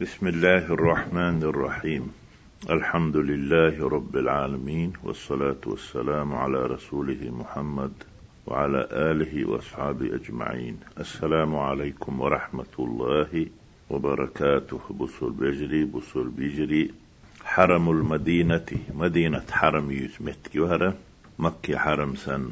بسم الله الرحمن الرحيم. الحمد لله رب العالمين والصلاة والسلام على رسوله محمد وعلى آله وأصحابه أجمعين. السلام عليكم ورحمة الله وبركاته. بصر بجري بصر بجري. حرم المدينة مدينة حرم يسمت يهرة مكي حرم سن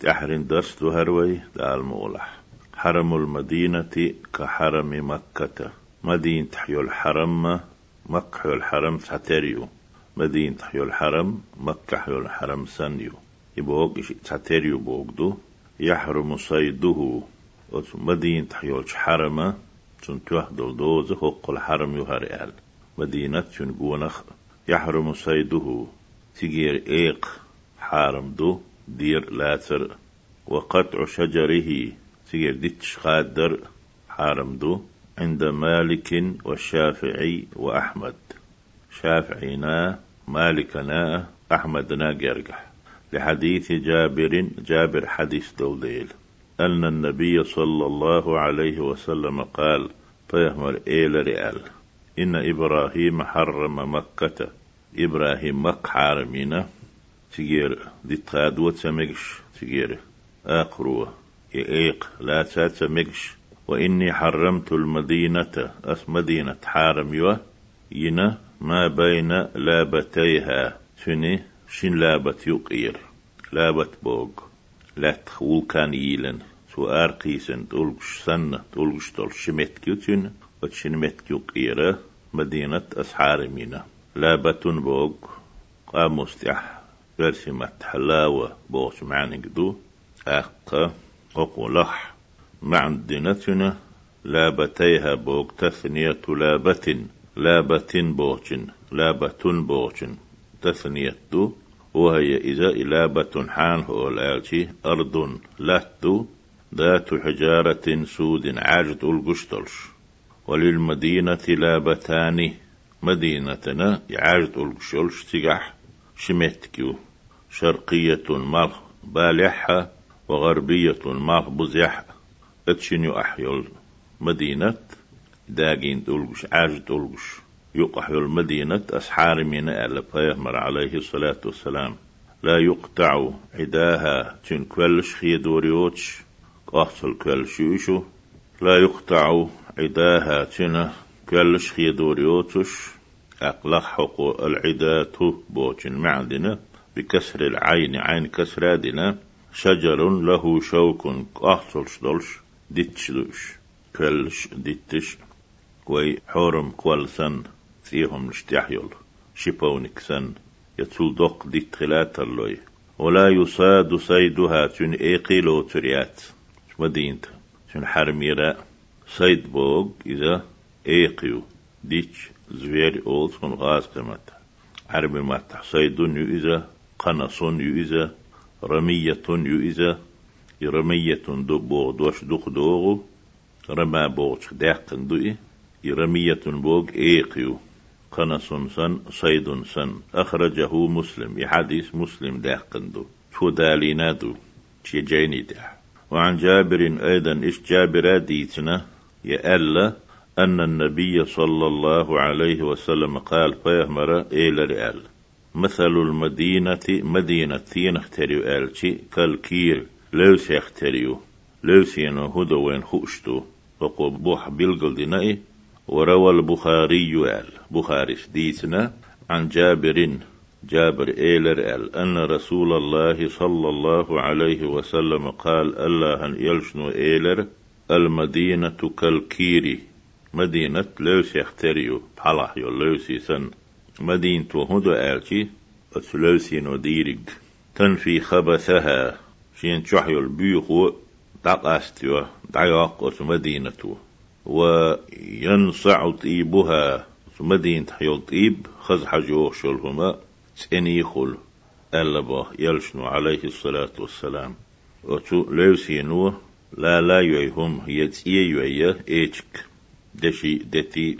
تحرين دست هروي دال مولح. حرم المدينة كحرم مكة. مدينة حيو الحرم مكة حيو الحرم ساتريو مدينة حيو الحرم مكة حيو الحرم سنيو يبوغ ساتريو بوغدو. يحرم صيده. مدينة حيو الحرم تون توحدل دوز حق الحرم يهرئال مدينة تون قونخ يحرم صيده. تجير إيق حارم دو. دير لاتر. وقطع شجره. تجير ديتش قادر حارم دو. عند مالك والشافعي وأحمد. شافعينا مالكنا أحمدنا جرجح. لحديث جابر جابر حديث دوليل. أن النبي صلى الله عليه وسلم قال فيهمر إيل رئال. إن إبراهيم حرم مكة. إبراهيم مك حارمينا. تجير دي تغادوة سمجش تجير آقروة يأيق لا تسمجش وإني حرمت المدينة أس مدينة حارم يوه ينا ما بين لابتيها. شني شن لابت يقير؟ لابت بوغ لا تخول كان يلن سو أرقيسن تولغش سنة تولغش تول شمت كيوتين وتشن مت كيوقيرة مدينة أسحارمينا لابتون بوغ قاموس تح رسمت حلاوة بوش معنى قدو أخ قوقو معدنتنا لابتيها بوك تثنية لابة لابة بوچن لابة بوچن. تثنية دو وهي إذا لابة حان هو الآلتي أرض لاتو ذات حجارة سود عاجد القشتلش. وللمدينة لابتان مدينتنا عاجد القشتلش تقح شمتكيو. شرقية مال بالحة وغربية مال بزيح اتشنيو أحيول مدينة داقين دولغش عاج دولغش يقحيول مدينة أسحار من أهل فيهمر عليه الصلاة والسلام. لا يقطع عداها تن كولش خي دوريوتش كولش يشو لا يقطع عداها تن كولش خي دوريوتش أقلق حقو العدات بوتن معدنة بكسر العين عين كسر دنا شجر له شوك قحصل شدلش. ديتشلوش كلش ديتش كوي حورم كوال سن فيهم نشتحيل شيبونك سن يتول دوق ديت خلات اللوي ولا يصاد صيدها تن ايقيلو تريات مدينت تن حرميرا صيد بوغ إذا ايقيو ديتش زوير أول سن غاز قمت عربي ما صيدون يو إذا قنصون يو إذا رمية يو إذا يرمية دو بوغ دوش دوخ دوغو رما بوغ داقن دوئي يرمية بوغ ايقيو قنص سن صيد سن أخرجه مسلم يحديث مسلم داقن دو شو دالينا دو جيني دا وعن جابر أيضا إش جابر ديتنا يألا أن النبي صلى الله عليه وسلم قال فيهمر إلى رئال مثل المدينة مدينة ثين اختريو آلتي كالكير لو سيختريو لو سينو هدو وين خوشتو وقو بوح بلغل دينائي وروى البخاري آل بخاري ديتنا عن جابر جابر إيلر آل أن رسول الله صلى الله عليه وسلم قال الله أن يلشنو إيلر المدينة كالكيري مدينة لو سيختريو بحلح يو لو سن مدينة وهدو آلتي أتلوسينو ديرج تنفي خبثها شين تشحيو البيخو دقاستيو دعياق مدينة وينصع طيبها مدينة حيول طيب خز حجوخ شلهما تنيخل ألبا يلشنو عليه الصلاة والسلام وتو لوسينو لا لا يهم يتسيه يويا ايشك دشي دتي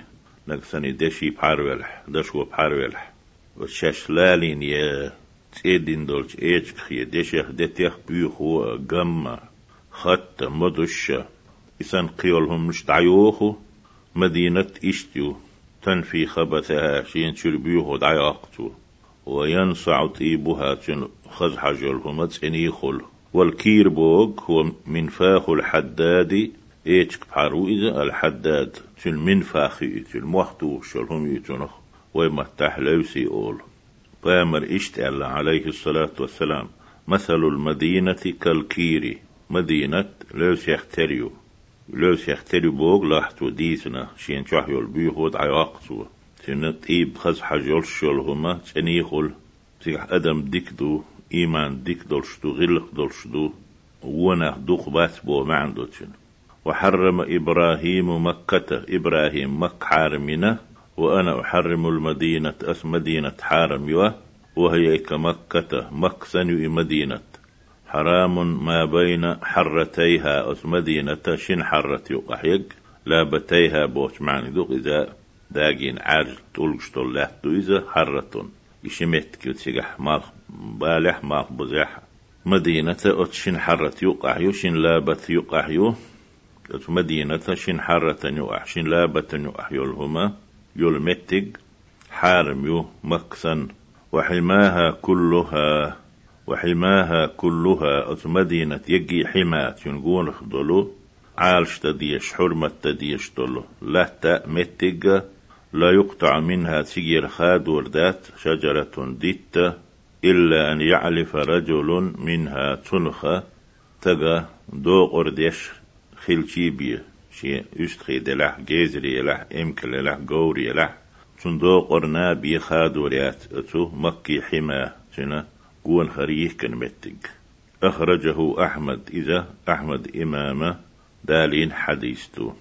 نقصني دشي بحارولح دشو بحارولح وشاش لالين يا تيدين دولش إيش خي ديشيخ دتيخ بيخو غم خط مدش إسان قيولهم مش تعيوخو مدينة إشتيو تنفي خبثها شين شربيوه دعي أقتو وينصع طيبها تن خز حجلهم تنيخل والكير بوغ هو منفاخ الحداد ايتك بحارو إذا الحداد تن منفاخي تن موحتو شلهم يتنخ وما تحلوسي أول قامر إشت عليه الصلاة والسلام. مثل المدينة كالكيري مدينة لوس يختريو لوس يختريو بوغ لاحتو ديسنا. شين شحيو البيهود عياقتو تن تيب خز حجول شول هما تنيخل تيح أدم ديكدو. إيمان ديك دولشدو غلق دولشدو ونخ دوخ بات بو معندو وحرم إبراهيم مكة. إبراهيم مك حارمنا وأنا أحرم المدينة أس مدينة حارم يوا وهي كمكة مكسن مدينة. حرام ما بين حرتيها أس مدينة شن حرت يقحيق لابتيها بوش معني دوق إذا داقين عاج تولش طلعت إذا حرة إشمت كيو تسيقح ماخ بالح ماخ بزيح. مدينة أتشن حرت يقع يشن لابت يقع يو مدينة شن حرة يقع شن لابت يقع يلهما يلمتق حارم يو مكسن وحماها كلها وحماها كلها مدينة يجي حمات ينقون خدلو عالش تديش حرمة تديش دلو. لا تأمتق لا يقطع منها تيجير خاد وردات شجرة ديت إلا أن يعلف رجل منها تنخة تغا دو قردش خلشيبية شي يشتخي دلح جيزري لح إمكل لح قوري لح دو قرنا بي خاد وريات أتو مكي حما شنا قون خريه كان متق أخرجه أحمد إذا أحمد إمامة دالين حديثتو.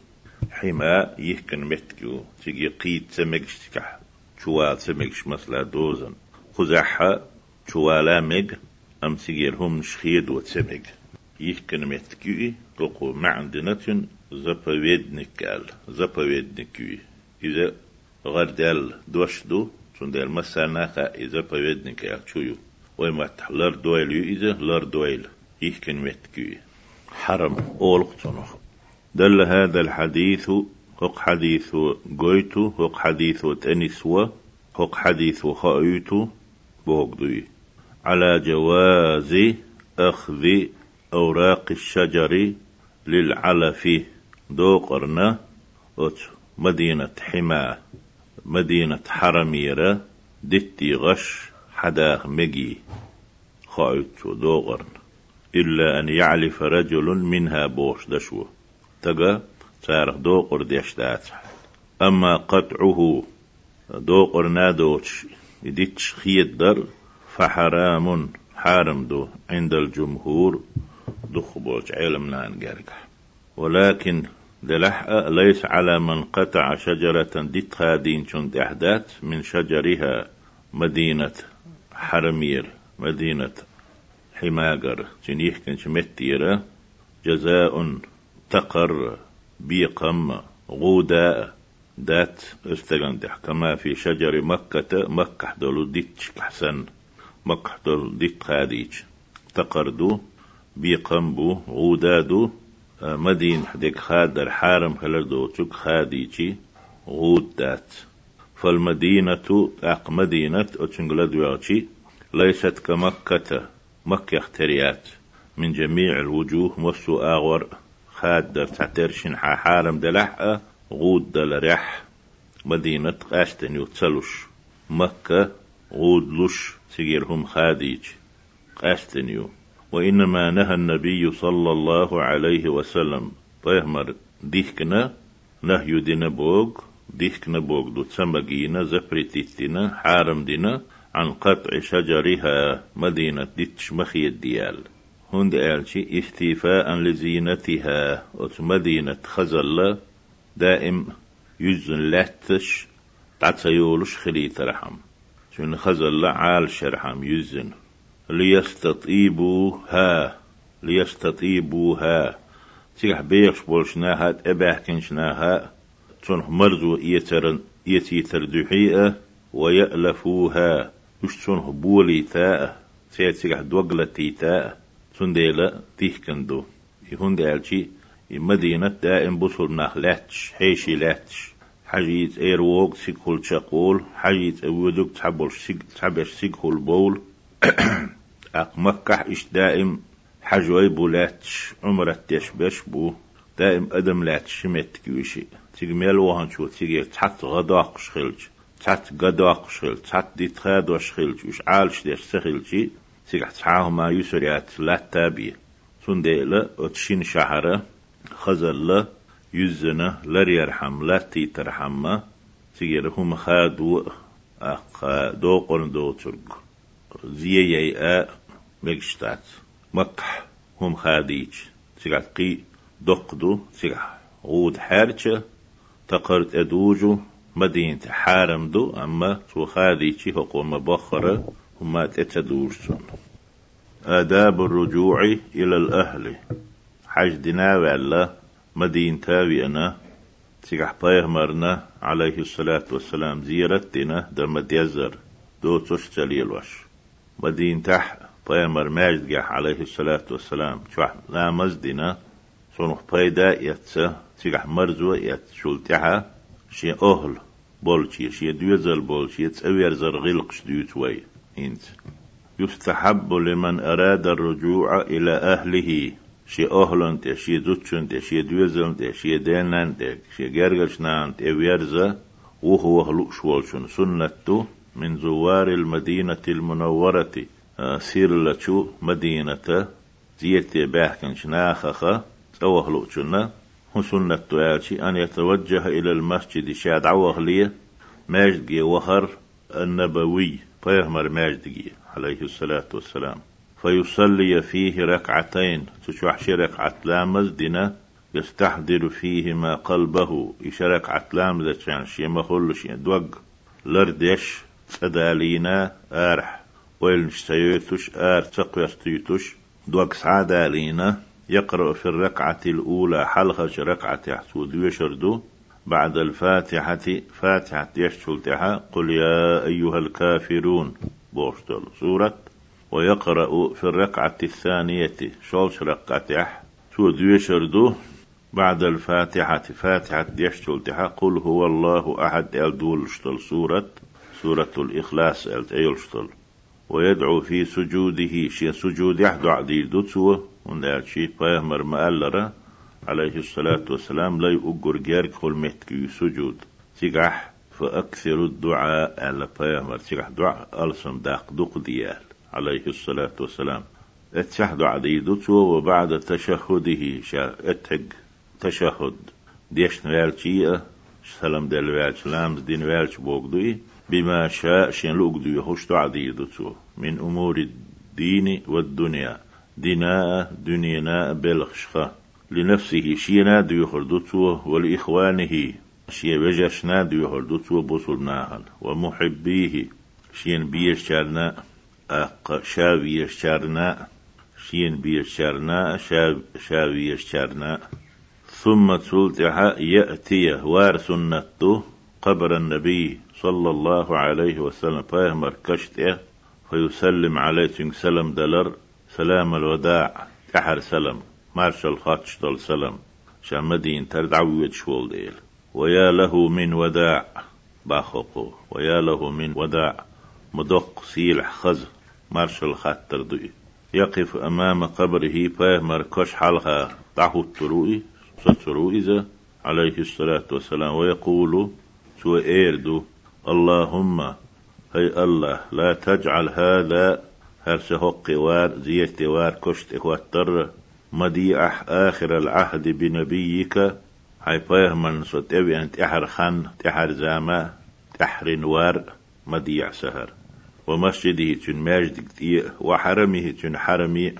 حما يهكن متكو تيجي قيد سمكش تكح. شوال سمكش مثلا دوزن. خزحها شوالا مج أم سيجير هم شخيد وتسمج يهكن متكو تقو معندنة زبويدنك قال زبويدنك إذا غردال دوشدو تندل مسانا إذا بويدنك قال شويو ويما لر دويل إذا لر دويل يهكن متكو حرم أولق تنخ دل هذا الحديث هق حديث قويتو هق حديث تنسوا هق حديث خايتو بوغدوي على جواز أخذ أوراق الشجر للعلف دوقرنا مدينة حما مدينة حرميرة دتي غش حداخ مجي. خايتو دوغرن إلا أن يعلف رجل منها بوش دشوه. تجا سارخ دو قرديش دات أما قطعه دو قرنادوش يديتش خيد در فحرام حارم دو. عند الجمهور دخ بوش علم نان ولكن دلح ليس على من قطع شجرة ديت خادين شند أحداث من شجرها مدينة حرمير مدينة حماقر. جنيه كنش متيرة؟ جزاء تقر بيقم غودا دات استغندح كما في شجر مكة مكة دولو ديتش كحسن. مكة دولو ديت خاديج. تقردو بيقم بو دو. مدين حديك خادر حارم هلردو تشك خاديجي غود دات. فالمدينة أق مدينة أتشنجلد ليست كمكة مكة اختريات من جميع الوجوه مسو آغور خاد تعترشن حارم دلح غود دل رح. مدينة قاشتن يتسلوش مكة غود لش سيجيرهم خاديج قاشتن يو وإنما نهى النبي صلى الله عليه وسلم. طيهمر ديكنا نهي دينا بوغ ديكنا بوغ دو تسمجينا زفرتيتنا حارم دينا عن قطع شجرها مدينة ديتش مخي الديال هند ألشي استيفاء لزينتها مدينة خزل دائم يزن لاتش تعتيولش خليت رحم شون خزل عال شرحم يزن ليستطيبوها ليستطيبوها. تيح بيخش بولشناها تأباه كنشناها تنح مرزو يترن يتيتر دحيئة ويألفوها. يش تنح بولي تاء. تيح دوغلتي تاء. سنديلا تيح كندو. يهون دالشي مدينة دائم بصل ناخ لاتش حيشي لاتش. حجيت إيروغ سيكول شقول حجيت اودوك تحبش سيكول بول. أق مكح إش دائم حجوي بولاتش عمرت تشبش بو دائم أدم لاتش شمت كيوشي. تيجميل وهن شو تيجي تحت غداق شخلج تحت غداق شخل تحت دي تخاد وشخلج وش عالش ديش سخلجي تيجي تحاه ما يسريات لا تابي. سنديلا أتشين شهرة خزل يزنا لر يرحم لا تيترحم. تيجي هم خادو أخ دو قرن دو ترق زي يا مجشتات مكح هم خاديج قي دقدو تيجي غود حارچه تقرت أدوجو مدينة حارم دو أما تو خادي چي حقوم بخرة هما تتدورسون آداب الرجوع إلى الأهل. حج دنا وعلا مدينة تاوينا تيجح مرنا عليه الصلاة والسلام زيارتنا دم ديزر دو تشتلي وش مدينة بيغمر ماجد عليه الصلاة والسلام. شوح لا مزدنا صنوح بيدا يتسا تيجح مرزو يت شلتها شي أهل بولشي. شي دوزل بولشي. تسوير زر غلقش ديوتوي إنت. يستحب لمن أراد الرجوع إلى أهله. شي أهلن شي دوتشن شي دوزل شي دينان شي جرجشنان ويرزا وهو هلوش والشن سنة من زوار المدينة المنورة. سير لتشو مدينة زيتي باحكن شناخخة أوهلو شنا هو سنة توالشي أن يتوجه إلى المسجد شاد عوغلية ماجدقي وهر النبوي فيهمر ماجدقي عليه الصلاة والسلام. فيصلي فيه ركعتين تشوح ركعة لامز دينا يستحضر فيهما قلبه إيش ركعة لامز كان شي مخلش دوق لردش تدالينا آرح. ويل نشتيوتش آر تقويستيوتش دوق سعادالينا يقرأ في الركعة الأولى حلقة ركعة يحسود ويشردو بعد الفاتحة فاتحة يشتلتها قل يا أيها الكافرون. بوشتل سورة. ويقرأ في الركعة الثانية شولش ركعة سود ويشردو بعد الفاتحة فاتحة يشتلتها قل هو الله أحد الدولشتل سورة. سورة الإخلاص التيلشتل ويدعو في سجوده شي سجود يحدو عديد دوتسوه وندال شي بيهمر مألرة عليه الصلاة والسلام لا يؤجر جارك خل متكي سجود. تيقح فأكثر الدعاء على بيهمر تيقح دعاء ألسم داق دوق ديال عليه الصلاة والسلام. اتشح دعاء ديدوتو وبعد تشهده شا اتحق تشهد. ديش نوالشيئة سلام دل والش لامز دين والش بوغدوي بما شاء شين لوغدوي هوش دعاء ديدوتو من أمور الدين والدنيا. دناء دنينا بلخشخة. لنفسه شينا دو يخردوتو ولإخوانه. شي وجشنا دو يخردوتو بوصلناهن ومحبيه. شين بيشارنا أق شاويشارنا شين بيشارنا شاو شاويشارنا ثم تلتها يأتي وار سنته قبر النبي صلى الله عليه وسلم. فيهمر كشته فيسلم عليه سلم دلر. سلام الوداع. كحر سلم. مارشال خاتشتل سلم. شامدين ترد عويد شول ديل. ويا له من وداع. باخوقو. ويا له من وداع. مدق سيلح خز. مارشال خاتر دوي يقف أمام قبره. فيهمر كش حلقة. تحو التروي ستروئذا عليه الصلاة والسلام. ويقول سوى إيردو. اللهم هي الله لا تجعل هذا هرس هق وار زيت وار كشت اكواتر مديح آخر العهد بنبيك. هاي من ستوي أن تحر خان تحر زاما تحر وار مديع سهر. ومسجده تن ماجد وحرمه تن حرمي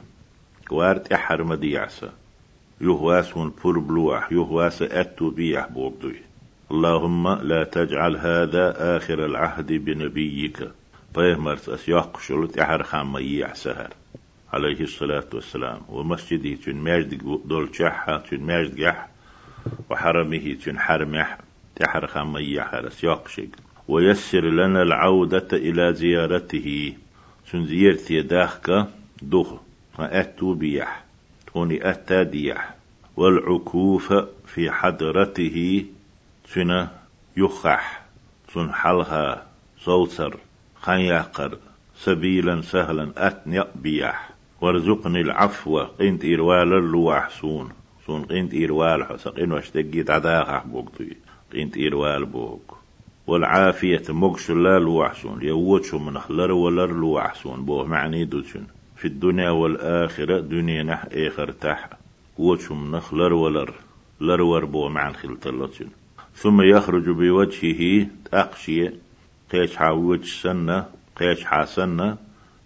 وار تحر مديع سهر. يهواس من بلوح يهواس أتو بيح بوغدوي اللهم لا تجعل هذا آخر العهد بنبيك. بيهمرت أسياق شلت أحر خام سهر. عليه الصلاة والسلام. ومسجده تن ماجد دول شحة تن ماجد جح وحرمه تن حرمح تحر خام يحر أسياق شق ويسر لنا العودة إلى زيارته. تن زيارتي داخك دوخ. أتو بيح. توني أتا ديح. والعكوف في حضرته. سنة يخح سن حلها صوتر خياقر سبيلا سهلا أتنيق بيح وارزقني العفو قنت إروال اللواح سون. سون قنت إروال حسق إنو اشتقيت عداها بوقتي. قنت إروال بوك والعافية مقش لا لوحسون يوتشو من خلر ولر لوحسون بوه معني دوتشن في الدنيا والآخرة دنيا نح آخر تح. وتشو من خلر ولر لر. وربو معن خلطلتشن ثم يخرج بوجهه أقشي قيش حاوج سنة قيش حاسنة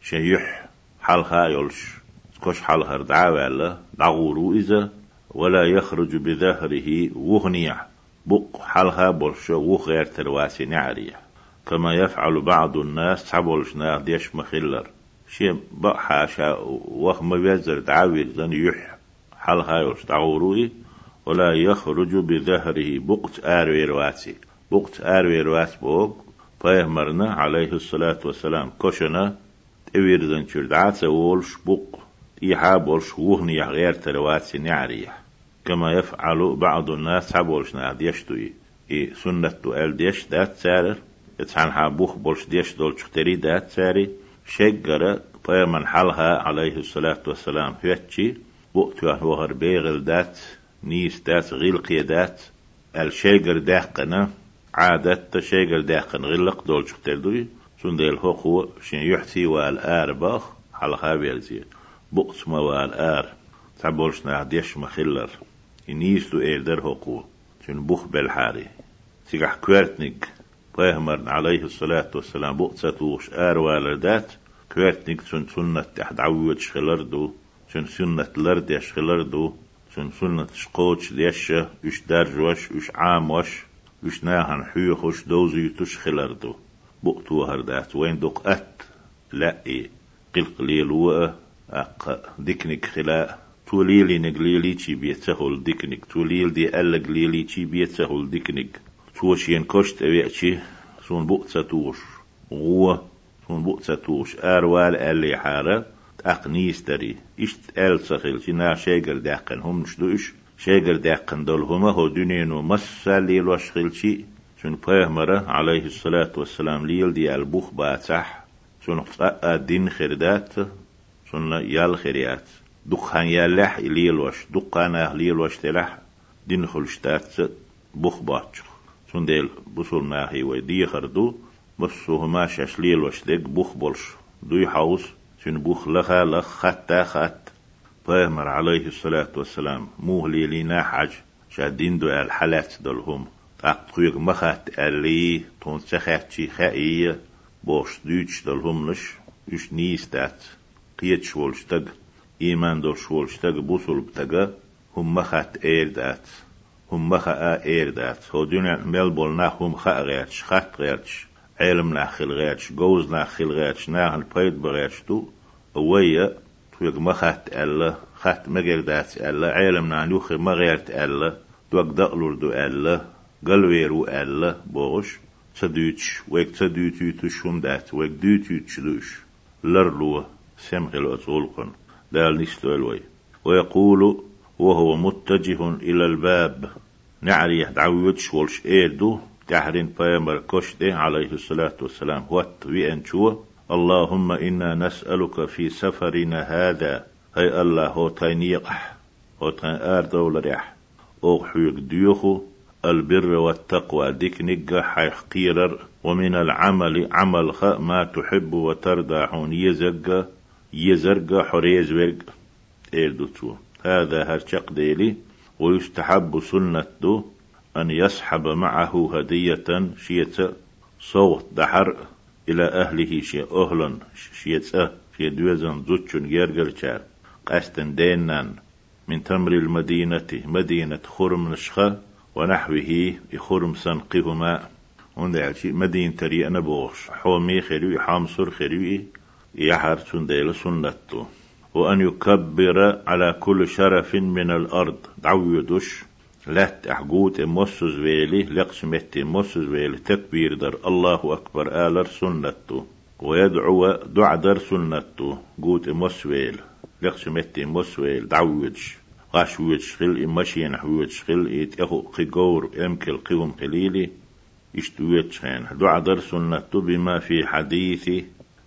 شيح حالها يلش. كش حالها دعاوة دعورو إذا ولا يخرج بظهره وهنيع بق حالها برشو وغير ترواسي نعريح كما يفعل بعض الناس تبولش نار ديش مخلر شيء بق حاشا وهم بيزر دعاوير ذن يح حالها يلش دعوروي ولا يخرج بظهره بقت آروي رواسي بقت آروي رواس بوق فيهمرنا عليه الصلاة والسلام. كشنا توير ذن شردعات وولش بق إيحا بولش وهني غير ترواسي نعريح. كما يفعل بعض الناس حبولش ناد يشتوي. إي سنة تؤال ديش دات سارر يتحن حابوخ بولش ديش دول تختري دات ساري. شجرة فيمن حلها عليه الصلاة والسلام هيتشي. بؤتوا وهر بيغل دات نيس دات غيل قيادات الشجر داقنا عادة شجر داقن غلق دول تختردوي سنديل هو شين يحتي والآر باخ حلها بيلزي بؤت ما والآر تعبولش ناد يش مخلر ينيستو إيردر هقو شن بوخ بالحاري. سيقح كويرتنك بيهمر عليه الصلاة والسلام بؤتساتوش آر والردات كويرتنك شن سنة تحت عوج خلردو شن سنة لرد يش خلردو شن سنة شقوش ديش وش درج وش وش عام وش وش ناهن حيوخ وش دوزي تش خلردو. بؤتو هردات وين دق أت؟ لا إيه قل قليل وأ أق. ديكنك خلاء توليلي نقليلي تي بيتسهل ديكنك توليل دي ألا قليلي تي بيتسهل ديكنك توش ينكشت أبيعتي سون بؤتسا توش غوة. سون بؤتسا توش أروال ألي حارة. أقنيس تري. إشت أل سخيل. تنا شاقر داقن هم نشدوش. شاقر داقن دول هما هو دنينو مسا ليل وشخيل شي. سون بيهمرة عليه الصلاة والسلام ليل دي البوخ باتح. سون دين خردات سون يال خريات دقان يالح إليل وش. دقانا ليل وش تلح. دين خلشتات بخ باتش سنديل بسول ناهي ويدي خردو. بسو ما شاش ليل وش ديك بخ بولش. دوي حوس سن بخ لخا لخ ختا خت فهمر عليه الصلاة والسلام موه ليلينا حج شادين دو الحالات دلهم. تقويق مخات ألي تون سخاتشي خائية بوش دوش دلهم لش يش نيستات قيتش ولشتق إيمان دور شول شتاق بوصل بتاقا هم مخات إير دات هم مخا إير دات هو دنيا ملبول نا هم خا غيرش خات غيرش علم ناخل غيرش جوز ناخل غيرش ناهل بيد بغيرش تو. ويا تويق مخات ألا خات مغير دات ألا علم نانيوخ مغيرت ألا دوك دقلور دو ألا قلويرو ألا بوش تدوتش ويك تدوتو تشوم دات ويك دوتو تشدوش لرلو سمغل أتغلقن دال نستوى ويقول وهو متجه إلى الباب نعري دعوتش والش إيردو تحرين بيامر كشده عليه الصلاة والسلام وات وين شو اللهم إنا نسألك في سفرنا هذا. هي الله هو تينيقح هو تين آر دولة ريح أو حيق ديوخو البر والتقوى ديك نقا حيقيرر ومن العمل عمل ما تحب وترضى حون يزق يزرق حريز ورق إيردو هذا هرشق ديلي. ويستحب سنة أن يسحب معه هدية شيت صوت دحر. إلى أهله شي أهلا شيت شي دوزن زوتشن جرجر شار. قستن دينان من تمر المدينة مدينة خرم نشخة ونحوه خرم سنقهما. وندعي مدينة تري أنا بوش حومي خلوي حامصر خلوي يحر سنديل سنته وأن يكبر على كل شرف من الأرض. دعو يدش لات أحقوت موسوس ويلي لقسمت موسوس ويلي تكبير در الله أكبر آلر سنته ويدعو دع در سنته قوت موسويل لقسمت موسويل دعوج قاش ويتشخل إمشين ويتشخل إتأخو قيقور أمكل قيوم قليلي اشتويتشخين دعا در سنة بما في حديث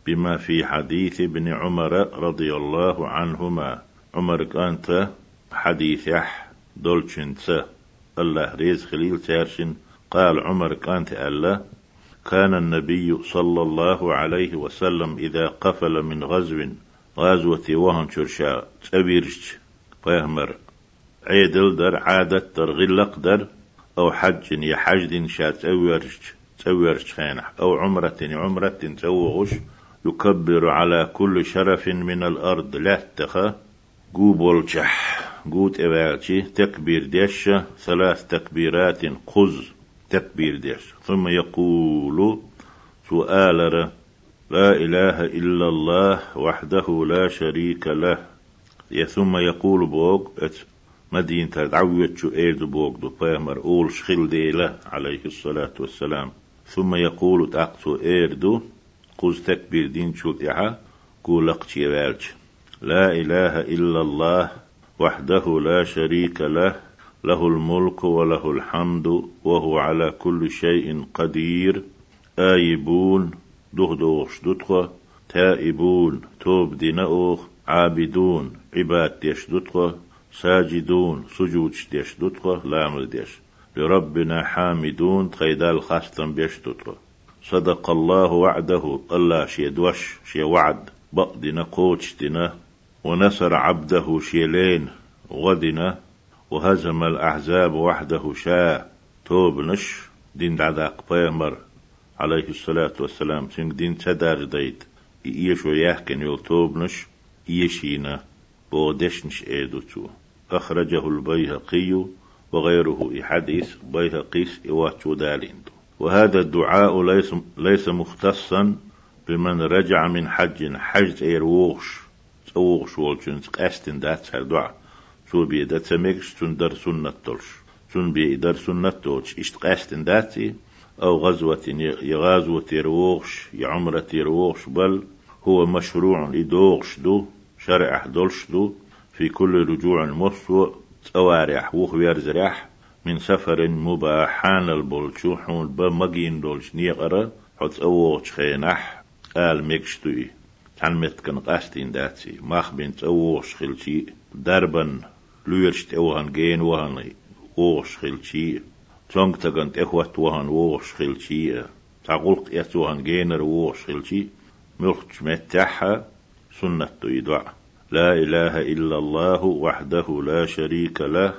بما في حديث ابن عمر رضي الله عنهما. عمر كانت حديث يح دولشنت الله ريز خليل تارشن قال عمر كانت الله كان النبي صلى الله عليه وسلم إذا قفل من غزو غزوة وهن شرشا تبيرش فيهمر عيدل در عادة در غلق در أو حج يحج شا تورش تورش خينح أو عمرة عمرة توغش يكبر على كل شرف من الأرض لا تخا قوبول شح قوت إبالتي تكبير ديش ثلاث تكبيرات قز تكبير ديش. ثم يقول سؤال لا إله إلا الله وحده لا شريك له. ثم يقول بوغ مدينة تعويت شو إيرد بوغ دو بامر أول شخل ديلة عليه الصلاة والسلام. ثم يقول تاقتو إيردو قوز تكبير دين شو إعا قولق لا إله إلا الله وحده لا شريك له له الملك وله الحمد وهو على كل شيء قدير. آيبون دوغ دوتخ تائبون توب دينأوخ عابدون عباد ديش دوتخ ساجدون سجود ديش دوتخ لامل ديش. لربنا حامدون تخيدال خاستن بيش دوتخ صدق الله وعده. الله شي دوش شي وعد بقدنا قوتش دنا ونصر عبده شيلين غدنا وهزم الأحزاب وحده شاء. توب نش دين دعداق بيمر عليه الصلاة والسلام. سنك دين تدار ديت. إيشو يحكن يول توب نش إيشينا. بودش نش إيدو تو. أخرجه البيهقي وغيره حديث بيهقيس إواتو دالين وهذا الدعاء ليس ليس مختصا بمن رجع من حج. حج إيروغش تأوغش والجنس قاستن دات دعاء شو بي دا تميكش تون در سنة تلش تون بي در سنة تولش اشت قاستن داتي أو غزوة يغازوة يروغش يعمرة يروغش بل هو مشروع لدوغش دو شرع دولش دو في كل رجوع مصو توارح وخ ويرزرح من سفر مباحان البولشوحون بمجين دولش نيقرا حت أوغش خينح قال ميكشتوي تعلمت كان قاستين داتي ماخ بنت أوغش خلشي دربن لويرشت اوهان جين وهان اوش خلشي تونغ تغنت اخوات وهان اوش خلشي تقولق يتوهان جينر اوش خلشي ملخش متحها سنة يدعى لا إله إلا الله وحده لا شريك له.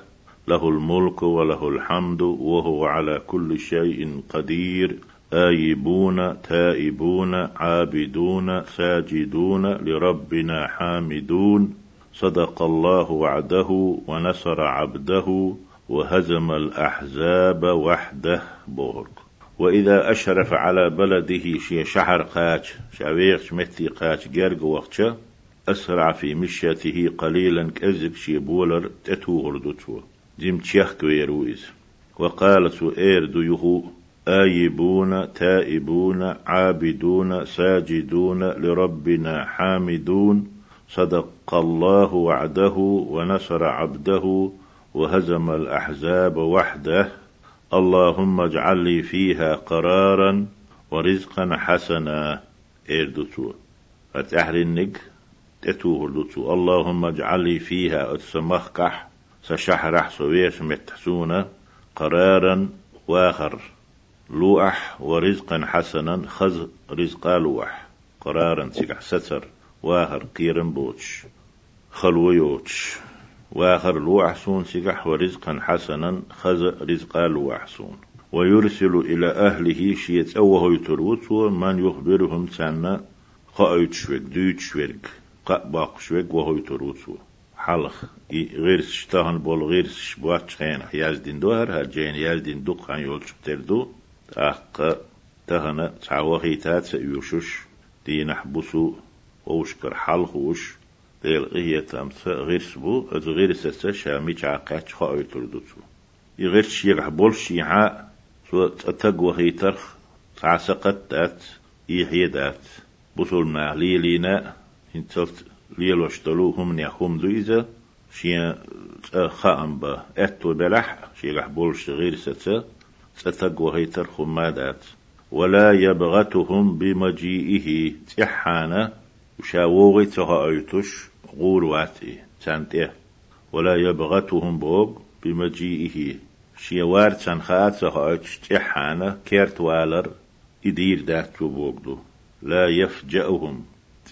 له الملك وله الحمد وهو على كل شيء قدير آيبون تائبون عابدون ساجدون لربنا حامدون. صدق الله وعده ونصر عبده وهزم الأحزاب وحده بورك وإذا أشرف على بلده شي شحر قاش شاويغ متي قاش جرق وقتش أسرع في مشيته قليلا كأزك شي بولر تتو دوتو ديم تشيخ كويرويز. وقال سؤير ديهو آيبون تائبون عابدون ساجدون لربنا حامدون. صدق الله وعده ونصر عبده وهزم الأحزاب وحده. اللهم اجعل لي فيها قرارا ورزقا حسنا. إردتو فتحر النج تتوه اللهم اجعل لي فيها أتسمخكح سشحرح سويش متحسونا قرارا واخر لوح ورزقا حسنا خز رزقا لوح. قرارا سكح ستر واخر قيرن بوتش. خلويوتش. واخر لوحسون سيقح ورزقا حسنا خز رزقا لوحسون ويرسل إلى أهله شيت أوه يتروت من يخبرهم سنة قايت شوك دوت شوك قاق شوك وهو يتروت. حلق غير شتاهن بول غير شبوات خين يازدين دوهر هرجين يازدين دوق عن يولش بتردو. أق تهنا تعوخي تات سيوشش دين حبسو أوشكر حلخوش ديل غية تامس غير سبو أز غير سسا شامي عاقات خاوي تردوتو. يغير شيغ بولش يعا سو تتق وهيتر تعسقت دات يحيى دات. بطول ما ليلينا انتلت ليلوشتلو هم نيخوم دويزا شيا خام با أتو بلح شي رح بولش غير ستة ستق وهيتر خمادات ولا يبغتهم بمجيئه. تحانا وشاوغي تها أيتوش غور واتي تانتيه ولا يبغتهم بوغ بمجيئه. شيوار تنخات تها أيتوش تحانا كيرت والر إدير دات بوغدو. لا يفجأهم.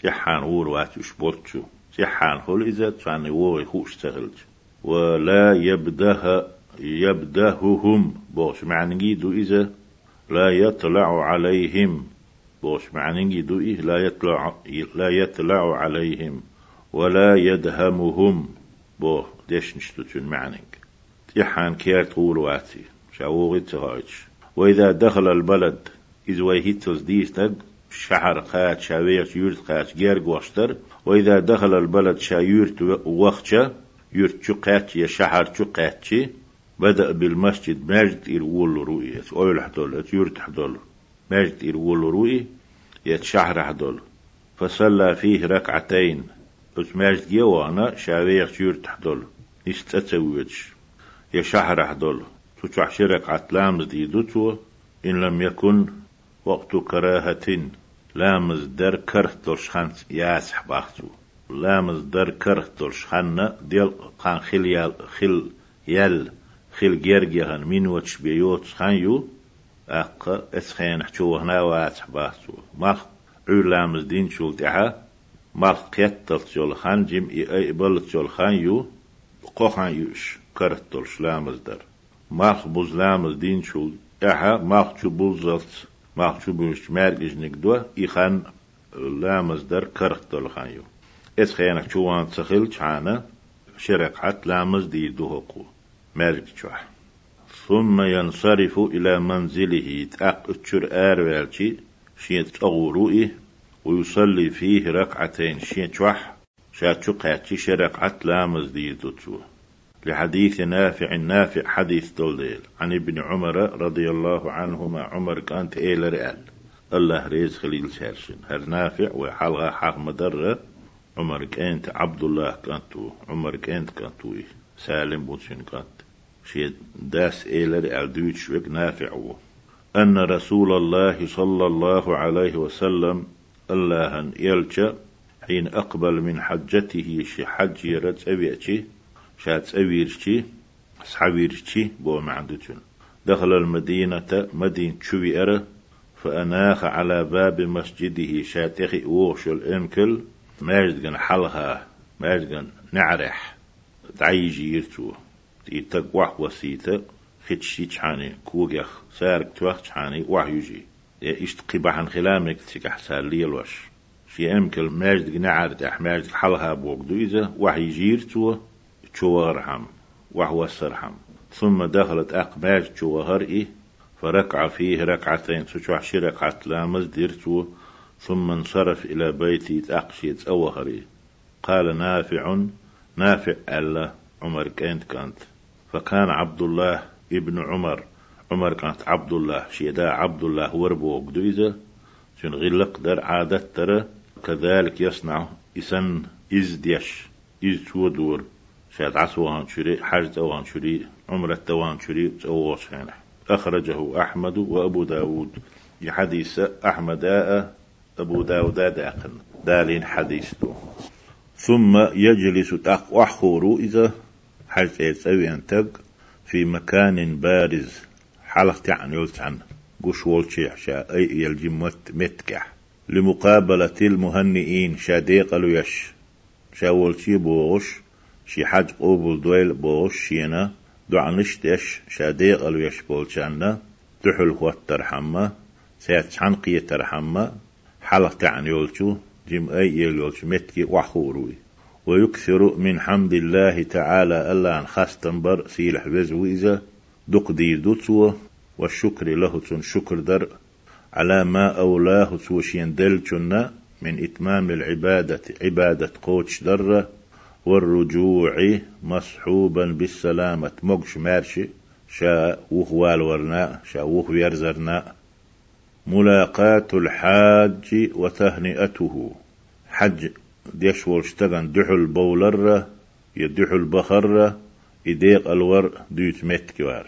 تحان غور واتي شبولتشو تحان خل إذا تعني وغي خوش تغلج. ولا يبده يبدههم. بوش معنى دو إذا لا يطلع عليهم. بوش معنى دو إيه لا يطلع لا يطلع عليهم ولا يدهمهم. بو ديش نشتتون معنى. تحان كيرت غور واتي. شاوغي تهاج وإذا دخل البلد إذ ويهيتوز ديستق شحر قات شاوير يورت قات جيرج واشتر. وإذا دخل البلد شايورت وقتشا يورت قات يا شحر قات بدأ بالمسجد ماجد إرول رؤية أول حدول يورت حدول ماجد إرول رؤية يتشحر حدول فصلى فيه ركعتين. بس ماجد جوانا شاوير يورت حدول استتويتش يا شحر حدول تشح شرك عتلامز دي دوتو إن لم يكن وقت كراهة لامز در كرتلش خان ياسح باختو لامز در كرتلش خان ديال خان خل يال خل يل خل جيرجيهن من وتش بيوت خان يو أق اسخين حشو هنا واسح باختو مخ لامز دين شول تحا مخ قيتل شول خان جم اي بل شول خان يو قوخان يوش كرتلش لامز در. مخ بوز لامز دين شول احا مخ شو بوزلت ماخشو بوش مرجش نقدو إخان لا مصدر كرختل خانيو إس خيانك شوان تخيل شعانا شرقعت لامز دي دوهقو مرج شوح ثم ينصرف إلى منزله تأق اتشر آروالشي شيت أغوروئي ويصلي فيه ركعتين. شيت شوح شاتشو قاتشي شرقعت لامز دي دوتشوه لحديث نافع نافع حديث دولديل عن ابن عمر رضي الله عنهما عمر كانت إيل رئال الله ريز خليل شارشن هر نافع وحلغة حق مدرة عمر كانت عبد الله كانتو عمر كانت كانتو سالم بوتشن كانت. شيء داس إيل رئال دويتش وك نافع و أن رسول الله صلى الله عليه وسلم الله يلجأ حين أقبل من حجته شي حج يرد أبيتي شات أويرشي أصحابيرشي بو معدتون دخل المدينة مدينة شوي أرى فأناخ على باب مسجده شاتخي أوغش الإمكل ماجدغن حلها ماجدغن نعرح تعيجي يرتو تيتق وسيطة خدشي تشاني كوغيخ سارك توخ تشاني وحيجي يا إشت قبحن خلامك تيكح سالي الوش في أمكل ماجد نعرح ماجد حلها بوغدو إذا وحي جيرتو شوارحم وهو السرحم ثم دخلت أقباج شوهرئي فركع فيه ركعتين سشوح ركعة لامز ديرتو ثم انصرف إلى بيتي تأقشيت أوهري قال نافع نافع ألا عمر كانت كانت. فكان عبد الله ابن عمر عمر كانت عبد الله شيدا عبد الله وربو قدويزة شن غلق در عادة ترى كذلك يصنع إسن إزديش إز دور شاد عسوان شري حج توان شري عمرة توان شري تووش أخرجه أحمد وأبو داود. حديث أحمد أبو داود داقن دالين حديثه ثم يجلس تقوحور إذا حج يتسوي أنتق في مكان بارز؟ حلق يعني يلتعن قش والشيح شا أي يلجي متكح لمقابلة المهنئين شاديق يش شا والشي بوغش شي حج قوبل دويل بوش شينا. دعنش دش شاديق ألو يشبول شانا دحل هو الترحمة سيات حنقية ترحمة. حلق تعني يولشو. جم أي يولشو متكي وحوروي ويكثر من حمد الله تعالى ألا أن خاستنبر سيلح بزو إذا دقدي دوتسو والشكر له تن شكر در على ما أولاه توشين دلتنا من إتمام العبادة عبادة قوتش دره والرجوع مصحوبا بالسلامة مقش مارشي شا وخوال ورنا شا وخ يرزرنا. ملاقاة الحاج وتهنئته. حج ديش ولشتغن دحل بولر يدح البخر إديق الور ديت متكوار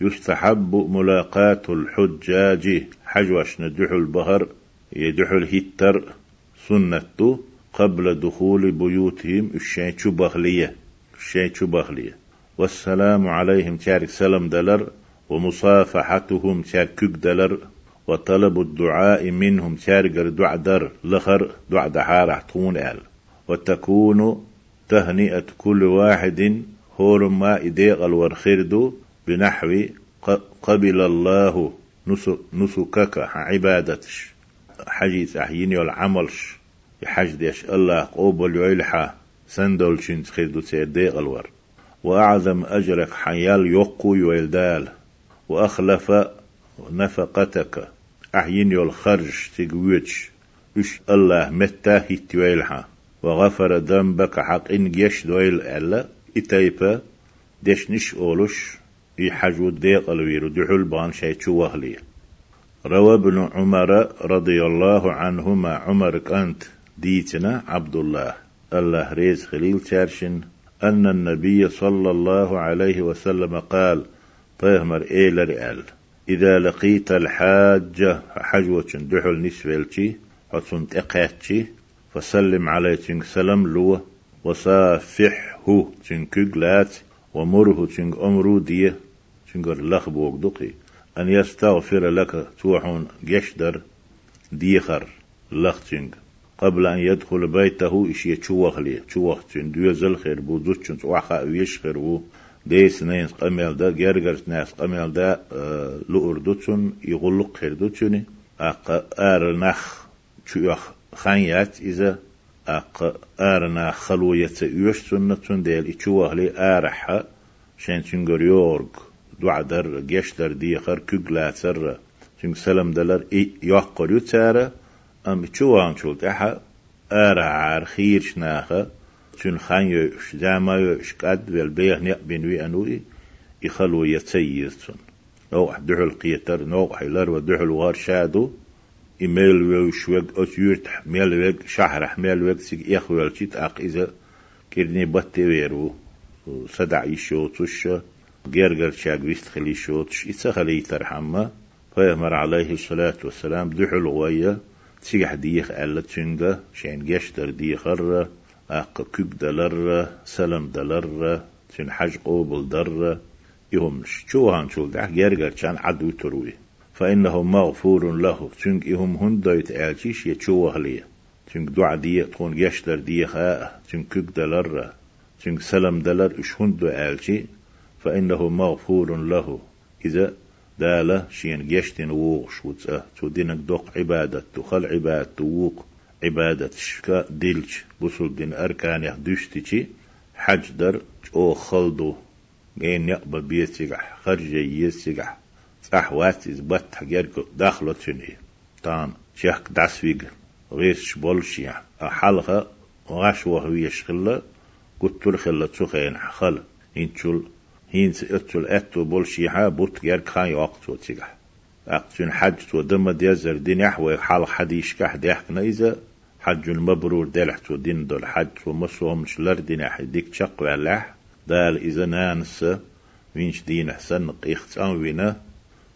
يستحب ملاقاة الحجاج حجوش ندح البهر يدح الهتر سنة قبل دخول بيوتهم الشيء بغلية الشيء بغلية والسلام عليهم تارك سلام دلر ومصافحتهم تارك دلر. وطلب الدعاء منهم تارجر دع در لخر دع دحار تون آل. وتكون تهنئة كل واحد هور ما إديغ الورخردو بنحو قبل الله نسكك عبادتش. حجيت أحييني والعملش. يحج ديش الله قوبل يلحى سندول شنت خردو تيديغ الور. وأعظم أجرك حيال يقو يولدال. وأخلف نفقتك أحين يول خرج تقويتش. إش الله متى هيتويلها وغفر ذنبك حق إن جيش دويل ألا. إتايبا ديش نش أولوش. يحجو ديق الويرو. دحول بان شيء وهلي روى ابن عمر رضي الله عنهما. عمر كانت ديتنا عبد الله الله ريز خليل تارشن أن النبي صلى الله عليه وسلم قال. طيهمر إيلر آل. إذا لقيت الحاجة حجوة دحل نسفلتي حسن تقاتي فسلم عليه تنك سلم لو وصافحه تنك قلات ومره تنك أمرو ديه تنك لخبوك دقي. أن يستغفر لك توحون جشدر ديخر لختنك قبل أن يدخل بيته إشي يتشوخ لي تشوخ تن دوزل خير بو دوتشن توحا ويش خير بو ديس نينس قميل دا جرجرس ناس قميل دا آه لؤر دوتشن يغلق خير دوتشني أق آر نخ تشوخ خانيات إذا أق آر نخ خلوية يوش سنة ديل إتشوخ لي آرحة شين تنجر يورغ دعدر جشتر ديخر كجلاتر تنج سلام دلر إي يوقر يتارة أم تشوان شولت أحا أرعار خير شناخة تون خان يوش زاما يوش قد والبيغ نقبن وي أنوي يخلو يتسيزتون نوع دحل قيتر نوع حيلر ودحل وار شادو إيميل ويش ويج أتيرت ميل ويج شهر ميل ويج سيج إخوال تيت أق إذا كيرني بطي ويرو صدع يشوتش جرجر شاق ويست خلي شوتش إتسخلي ترحمه فيمر عليه الصلاة والسلام دحل غوية تيجح ديخ ألا تشنجا شين جشتر ديخر أق كوك دلر سلم دلر تن حج قوبل در يهمش شو هان شول ده جرجر كان عدو تروي. فإنه مغفور له تنك إهم هن دايت آلشيش يتشوه ليه. تنك دعا دي تكون جشتر ديخ تنك كوك دلر تنك سلم دلر إش هن دو فإنه مغفور له إذا دالة شين جشتن ووق تو دينك دوق عبادة تخل عبادة تووق عبادة شكا ديلش بسول دين أركان يحدوشتي حج در أو خلدو جين يقبل بيسيقح خرج يسيقح صح واتيز بات حجرك داخلو تشني تان شيخ داسويق غيش بولشي حلقة غاش وهو يشغل قلت له خلة تخين خل انتشل هينس اتل اتو بولشيحا بوت غير كان يوقتو تيغا أقتن حج تو دم ديزر دين يحوي حال حديش كح ديحكنا إذا حج المبرور دلح تو دين دول حج ومسوهم شلر دين ديك شق والح دال إذا نانس وينش دين حسن قيخت أم وينا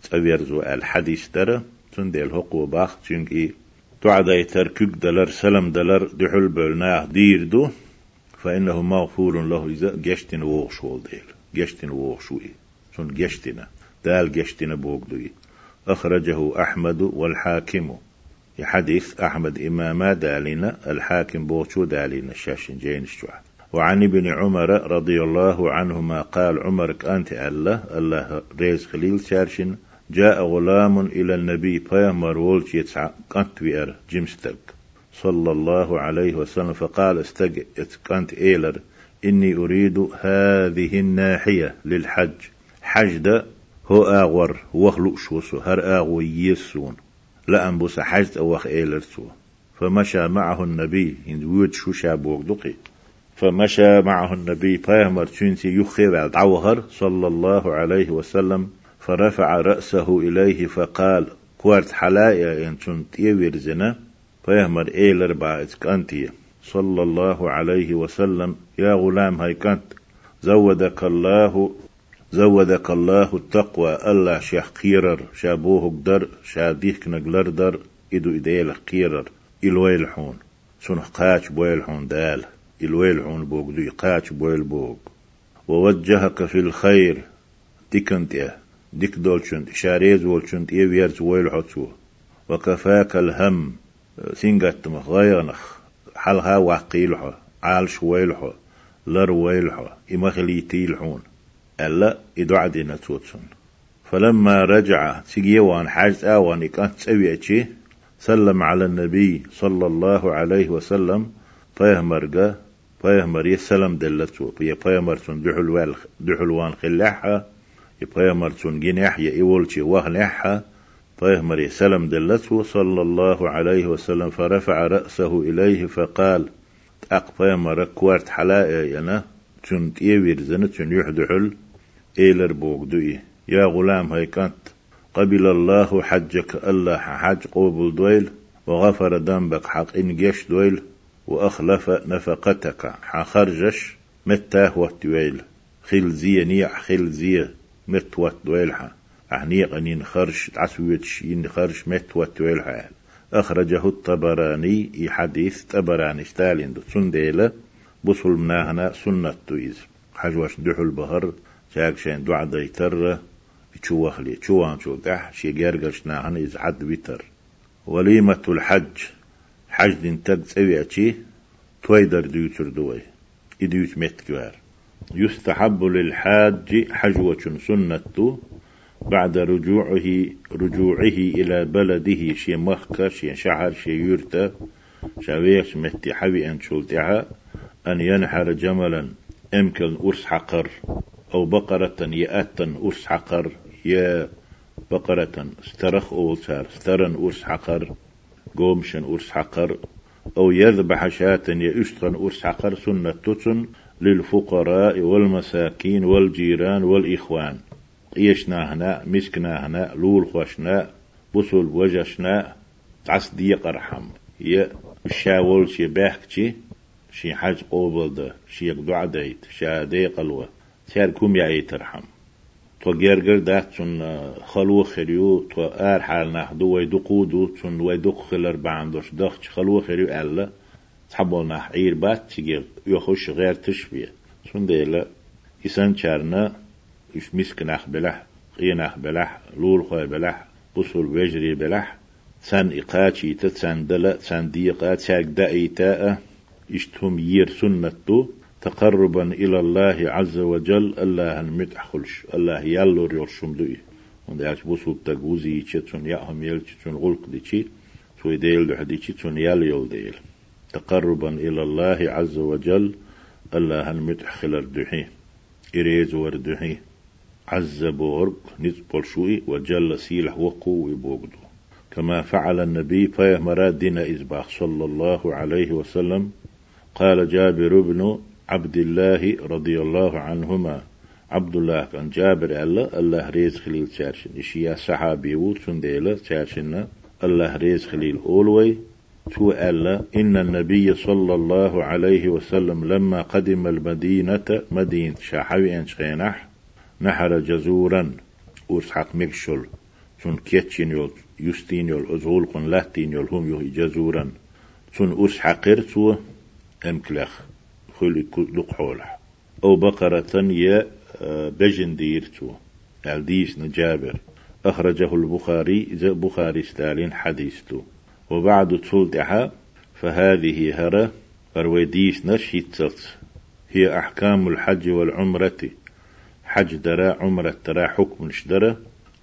تأويرزو الحديث در. ديل حقو باخ تنكي تعدى تركك دلر سلم دلر دحل بلناه دير دو. فإنه مغفور له إذا جشتن ووشول ديل. جشتن ووشوي سن جشتنا دال جشتنا بوغدوي أخرجه أحمد والحاكم. حديث أحمد إماما دالنا الحاكم بوشو دالنا شاشن جين وعن ابن عمر رضي الله عنهما قال عمرك أنت الله الله ريز خليل شارشن جاء غلام إلى النبي بيامر وولش يتسع قنت وير جمستك صلى الله عليه وسلم فقال استج كانت إيلر إني أريد هذه الناحية للحج. حج ده هو آغور وخلق شوسو هر آغو يسون. لا أنبوس حج أوخ إيلرسو فمشى معه النبي. إن ويد شو شابوك دقي. فمشى معه النبي. بيامر تشنتي يخيب الدعوهر صلى الله عليه وسلم. فرفع رأسه إليه فقال كوارت حلايا إن تنت يوير زنا. بيامر إيلر بعد كانتي صلى الله عليه وسلم. يا غلام هاي كانت. زودك الله زودك الله التقوى الله شيخ قيرر شابوه قدر شاديك نقلر در إدو إديل قيرر إلويل حون. سنح قاش بويل حون دال إلويل حون بوغ دو قاش بويل بوغ ووجهك في الخير ديكنت إيه ديك دولشنت شاريز ولشنت إيه ويرز ويل حتسو وكفاك الهم سينغت مغيرنخ حلها وقيلحو عالش ويلحو لر ويلحو إمخلي تيلحون ألا إدعدي نتوتسن فلما رجع سيجيوان حاجت آوان تسوي سلم على النبي صلى الله عليه وسلم فيهمرقا فيهمر يسلم دلتو يا فيهمر سن دحل وال دحل وان خلحها يا فيهمر سن جناح يا إولشي وهنحها فيهمر يسلم دلتو صلى الله عليه وسلم فرفع رأسه إليه فقال أق فيهمر كوارت حلاء ينا تن تيوير زنة تن يحدحل إيلر بوغدوي يا غلام هاي كانت قبل الله حجك الله حج قوبل دويل وغفر ذنبك حق إن جيش دويل وأخلف نفقتك حخرجش متى وتويل خل زي نيع خل زي مت وتويلها أحنيق أنين خرج تعسويتش إن خرج مت وتويلها أخرجه الطبراني إي حديث طبراني ستالين دو سنديلة بصل مناهنا سنة تويز. حجوش دحو البهر شاك شين دعا ديتر بيشوخلي شوان شو دح شي جرجش ناهن إز حد بيتر وليمة الحج حج دين تد سوي أشي تويدر ديوتر دوي إديوت متكوار يستحب للحاج حجوة سنة بعد رجوعه رجوعه إلى بلده شي مخكة شي شعر شي يرتا شاويش متي حبي أن شلتها أن ينحر جملا أمكن أرس حقر أو بقرة يأتا أرس حقر يا بقرة استرخ أولسار استرن أرس حقر قومشن أرس حقر أو يذبح شاة يأشتغن أرس حقر سنة تتن للفقراء والمساكين والجيران والإخوان. إيشنا هنا مسكنا هنا لول خوشنا بصل وجشنا تعس دي قرحم. يا الشاول شي باحكتي شي حاج قوبل ده شي يقدو عديت شا دي سير كوم يعي ترحم تو جرجر ده تون خلو خريو تو ار حال نحدو ويدو قودو تون ويدو خلر باندوش دخش خلو خريو ألا تحبول نح عير بات تجير يخش غير تشبيه تون ديلا إسان شارنا إش مسك نح بلح قينح بلح لول خوي بلح بصل وجري بلح سن إقاتي تسن دلا سن ديقا تاك دأيتاء اشتهم يير سنتو تقربا إلى الله عز وجل الله المتحخلش الله يالو ريول شمدوي وند ياش بوسو تغوزي تشون ياهم يل تشون غلق دي تشي توي ديل دو حدي تشون يال يول ديل. تقربا إلى الله عز وجل الله المتحخل الدحي إريز وردحي عز بورق نزبل شوي وجل سيلح وقو بوغدو. كما فعل النبي فيهمرا دين إزباخ صلى الله عليه وسلم. قال جابر بن عبد الله رضي الله عنهما عبد الله كان جابر الله الله ريز خليل تشارشن إشيا صحابي وتسن ديلا تشارشن الله ريز خليل أولوي تو ألا إن النبي صلى الله عليه وسلم لما قدم المدينة مدينة شاحوي أنشخينح نحر جزورا ورسحق مكشل تون كيتشين يول يستين يول أزغول قن لاتين يول هم يهي جزورا تون أرسحقر تو أمكلخ خلي لق حولح أو بقرة يا بجن ديرتو. الديس نجابر. أخرجه البخاري إذا بخاري ستالين حديثتو. وبعد تولدها فهذه هرة أرويديس نشيتت. هي أحكام الحج والعمرة. حج درا عمرة ترى حكم شدرا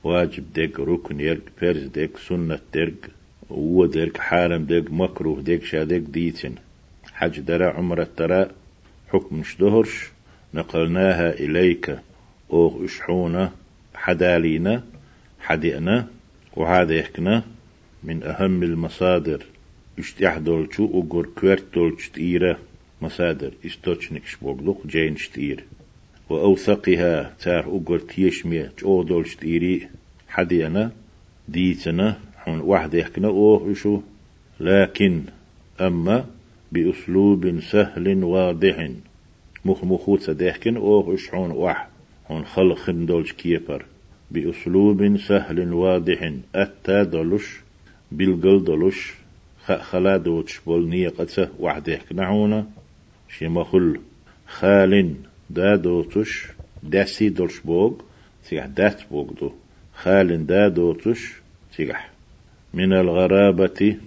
واجب ديك ركن يرك فرز ديك سنة ديك هو ديك حارم ديك مكروه ديك شا ديك ديتن. حج درا عمرة ترى حكم شدهرش نقلناها إليك أو إشحونا حدالينا حدئنا وهذا يحكنا من أهم المصادر. اشتيح دولشو أقر كويرت دولش تيرة مصادر استوچنك شبوغلوك جين شتير وأوثقها تار أقر تيشمي جو دولش تيري حدينا ديتنا حون واحد يحكنا أوه إشو. لكن أما بأسلوب سهل واضح. مخ مخوت سديحكن أو إشعون وح هون خلق دولش كيبر بأسلوب سهل واضح. أتا دولش. بالقل دولش. خلا دوتش بول نية قتسه وحده نعونا. مخل خال دا دوتش. داسي دولش بوغ. تيح دات بوغ دو. خال دا دوتش. تيح من الغرابة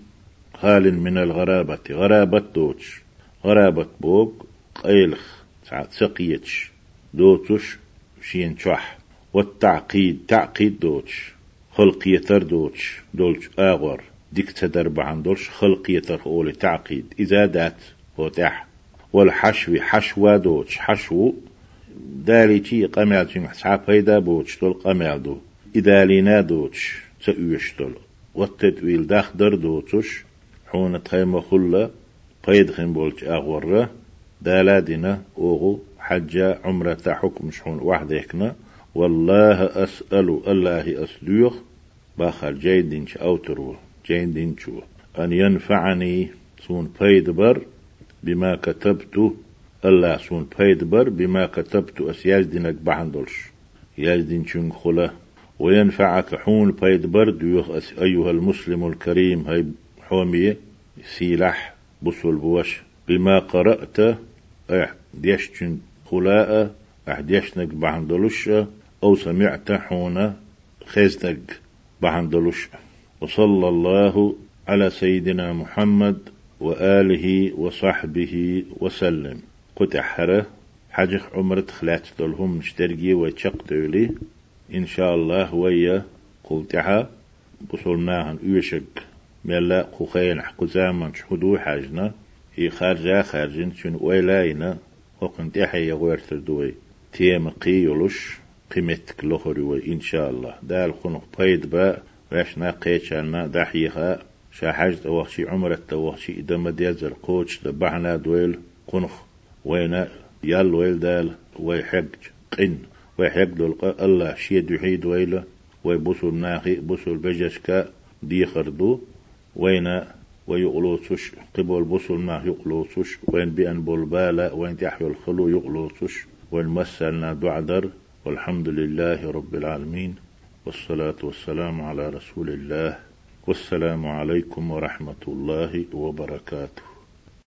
خال من الغرابة. غرابة دوتش. غرابة بوغ قيلخ سقيتش. دوتش شين شح والتعقيد تعقيد دوتش. خلق يتر دوتش. دولش آغر ديك تدر بعن دولش خلق يتر أولي تعقيد. إذا دات هو تح والحشو حشوة دوتش. حشو دالي تي قمع تي حساب هيدا بوتش. دول قمع دو. إذا لينا دوتش تأويش دول. والتدويل داخدر دوتش حون تخيم خلا قيد خيم بولش أغورة دالا دينا أوغو حجة عمرة حكم شحون واحد يكنا والله أسأل الله أسلوخ باخر جاين دينش أوترو جاين دينشو أن ينفعني سون بيدبر بما كتبت الله سون بيدبر بما كتبت أسياز دينك بحندلش. ياز دين خلا. وينفعك حون بيدبر ديوخ أيها المسلم الكريم هاي حومي سيلح بصل بوش. بما قرأت آه ديشتن خلاء آه ديشنك بحندلش أو سمعت حون خيزنك بحندلش وصلى الله على سيدنا محمد وآله وصحبه وسلم. قتحره حجخ عمرة خلات دولهم نشترقي وشق دولي إن شاء الله ويا قلتها بصلناهن أيشك ملا قخين حكو زامن شهدو حاجنا هي خارجا خارجين شن ويلاينا وقنت أحيا غيرتر دوي تيم قيولش قيمتك لخري إن شاء الله. دال خنق بيد با واشنا قيتشانا دحيها شاحجت وخشي عمرت وخشي ما ديزر قوش دبعنا دويل قنخ وين يال ويل دال ويحج قن ويحج دول الله شيد يحيد ويلا ويبصر ناخي بصر بجشكا دي خردو. وين ويغلوتش قبل بصر ما يغلوتش وين بأن بولبالا وين تحيو الخلو يغلوتش وين مسلنا دعدر والحمد لله رب العالمين والصلاة والسلام على رسول الله والسلام عليكم ورحمة الله وبركاته.